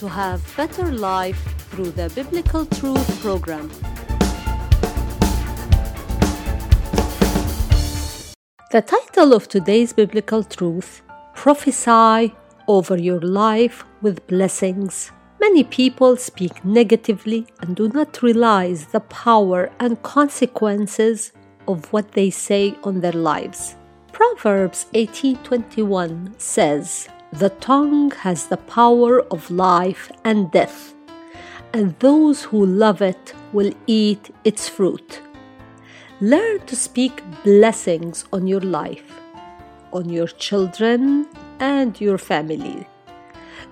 to have better life through the Biblical Truth program. The title of today's Biblical Truth Prophesy over your life with blessings. Many people speak negatively and do not realize the power and consequences of what they say on their lives. Proverbs 18:21 says, "The tongue has the power of life and death, and those who love it will eat its fruit." Learn to speak blessings on your life, on your children, and your family.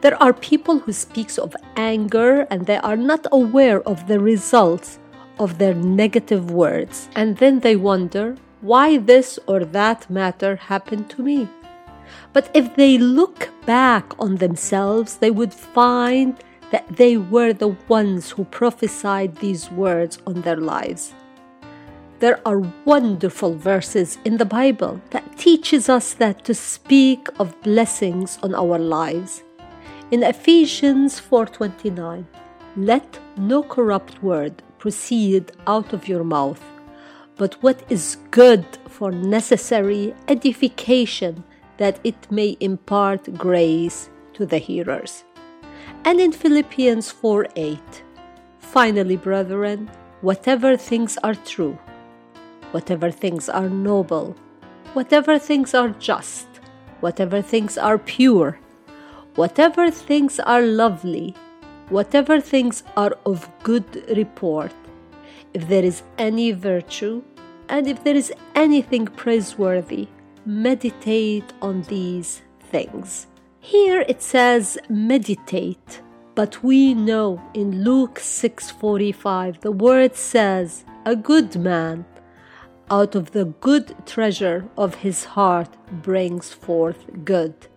There are people who speaks of anger and they are not aware of the results of their negative words and then they wonder why this or that matter happened to me. But if they look back on themselves, they would find that they were the ones who prophesied these words on their lives. There are wonderful verses in the Bible that teaches us that to speak of blessings on our lives. In Ephesians 4:29, let no corrupt word proceed out of your mouth but what is good for necessary edification, that it may impart grace to the hearers. And in Philippians 4 8, finally, brethren, whatever things are true, whatever things are noble, whatever things are just, whatever things are pure, whatever things are lovely, whatever things are of good report, if there is any virtue, and if there is anything praiseworthy, meditate on these things. Here it says meditate, but we know in Luke 6:45 the word says a good man out of the good treasure of his heart brings forth good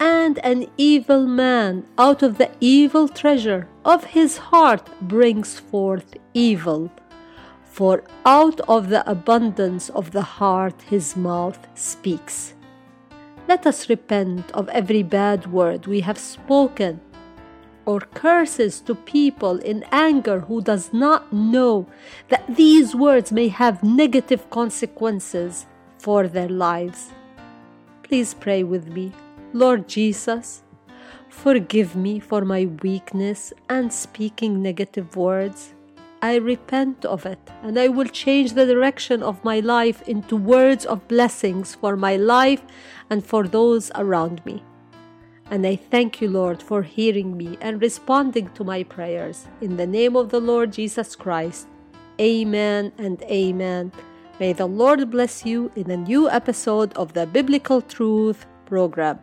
and an evil man out of the evil treasure of his heart brings forth evil. For out of the abundance of the heart his mouth speaks. Let us repent of every bad word we have spoken or curses to people in anger who does not know that these words may have negative consequences for their lives. Please pray with me. Lord Jesus, forgive me for my weakness and speaking negative words. I repent of it and I will change the direction of my life into words of blessings for my life and for those around me. And I thank you, Lord, for hearing me and responding to my prayers. In the name of the Lord Jesus Christ, amen and amen. May the Lord bless you in a new episode of the Biblical Truth program.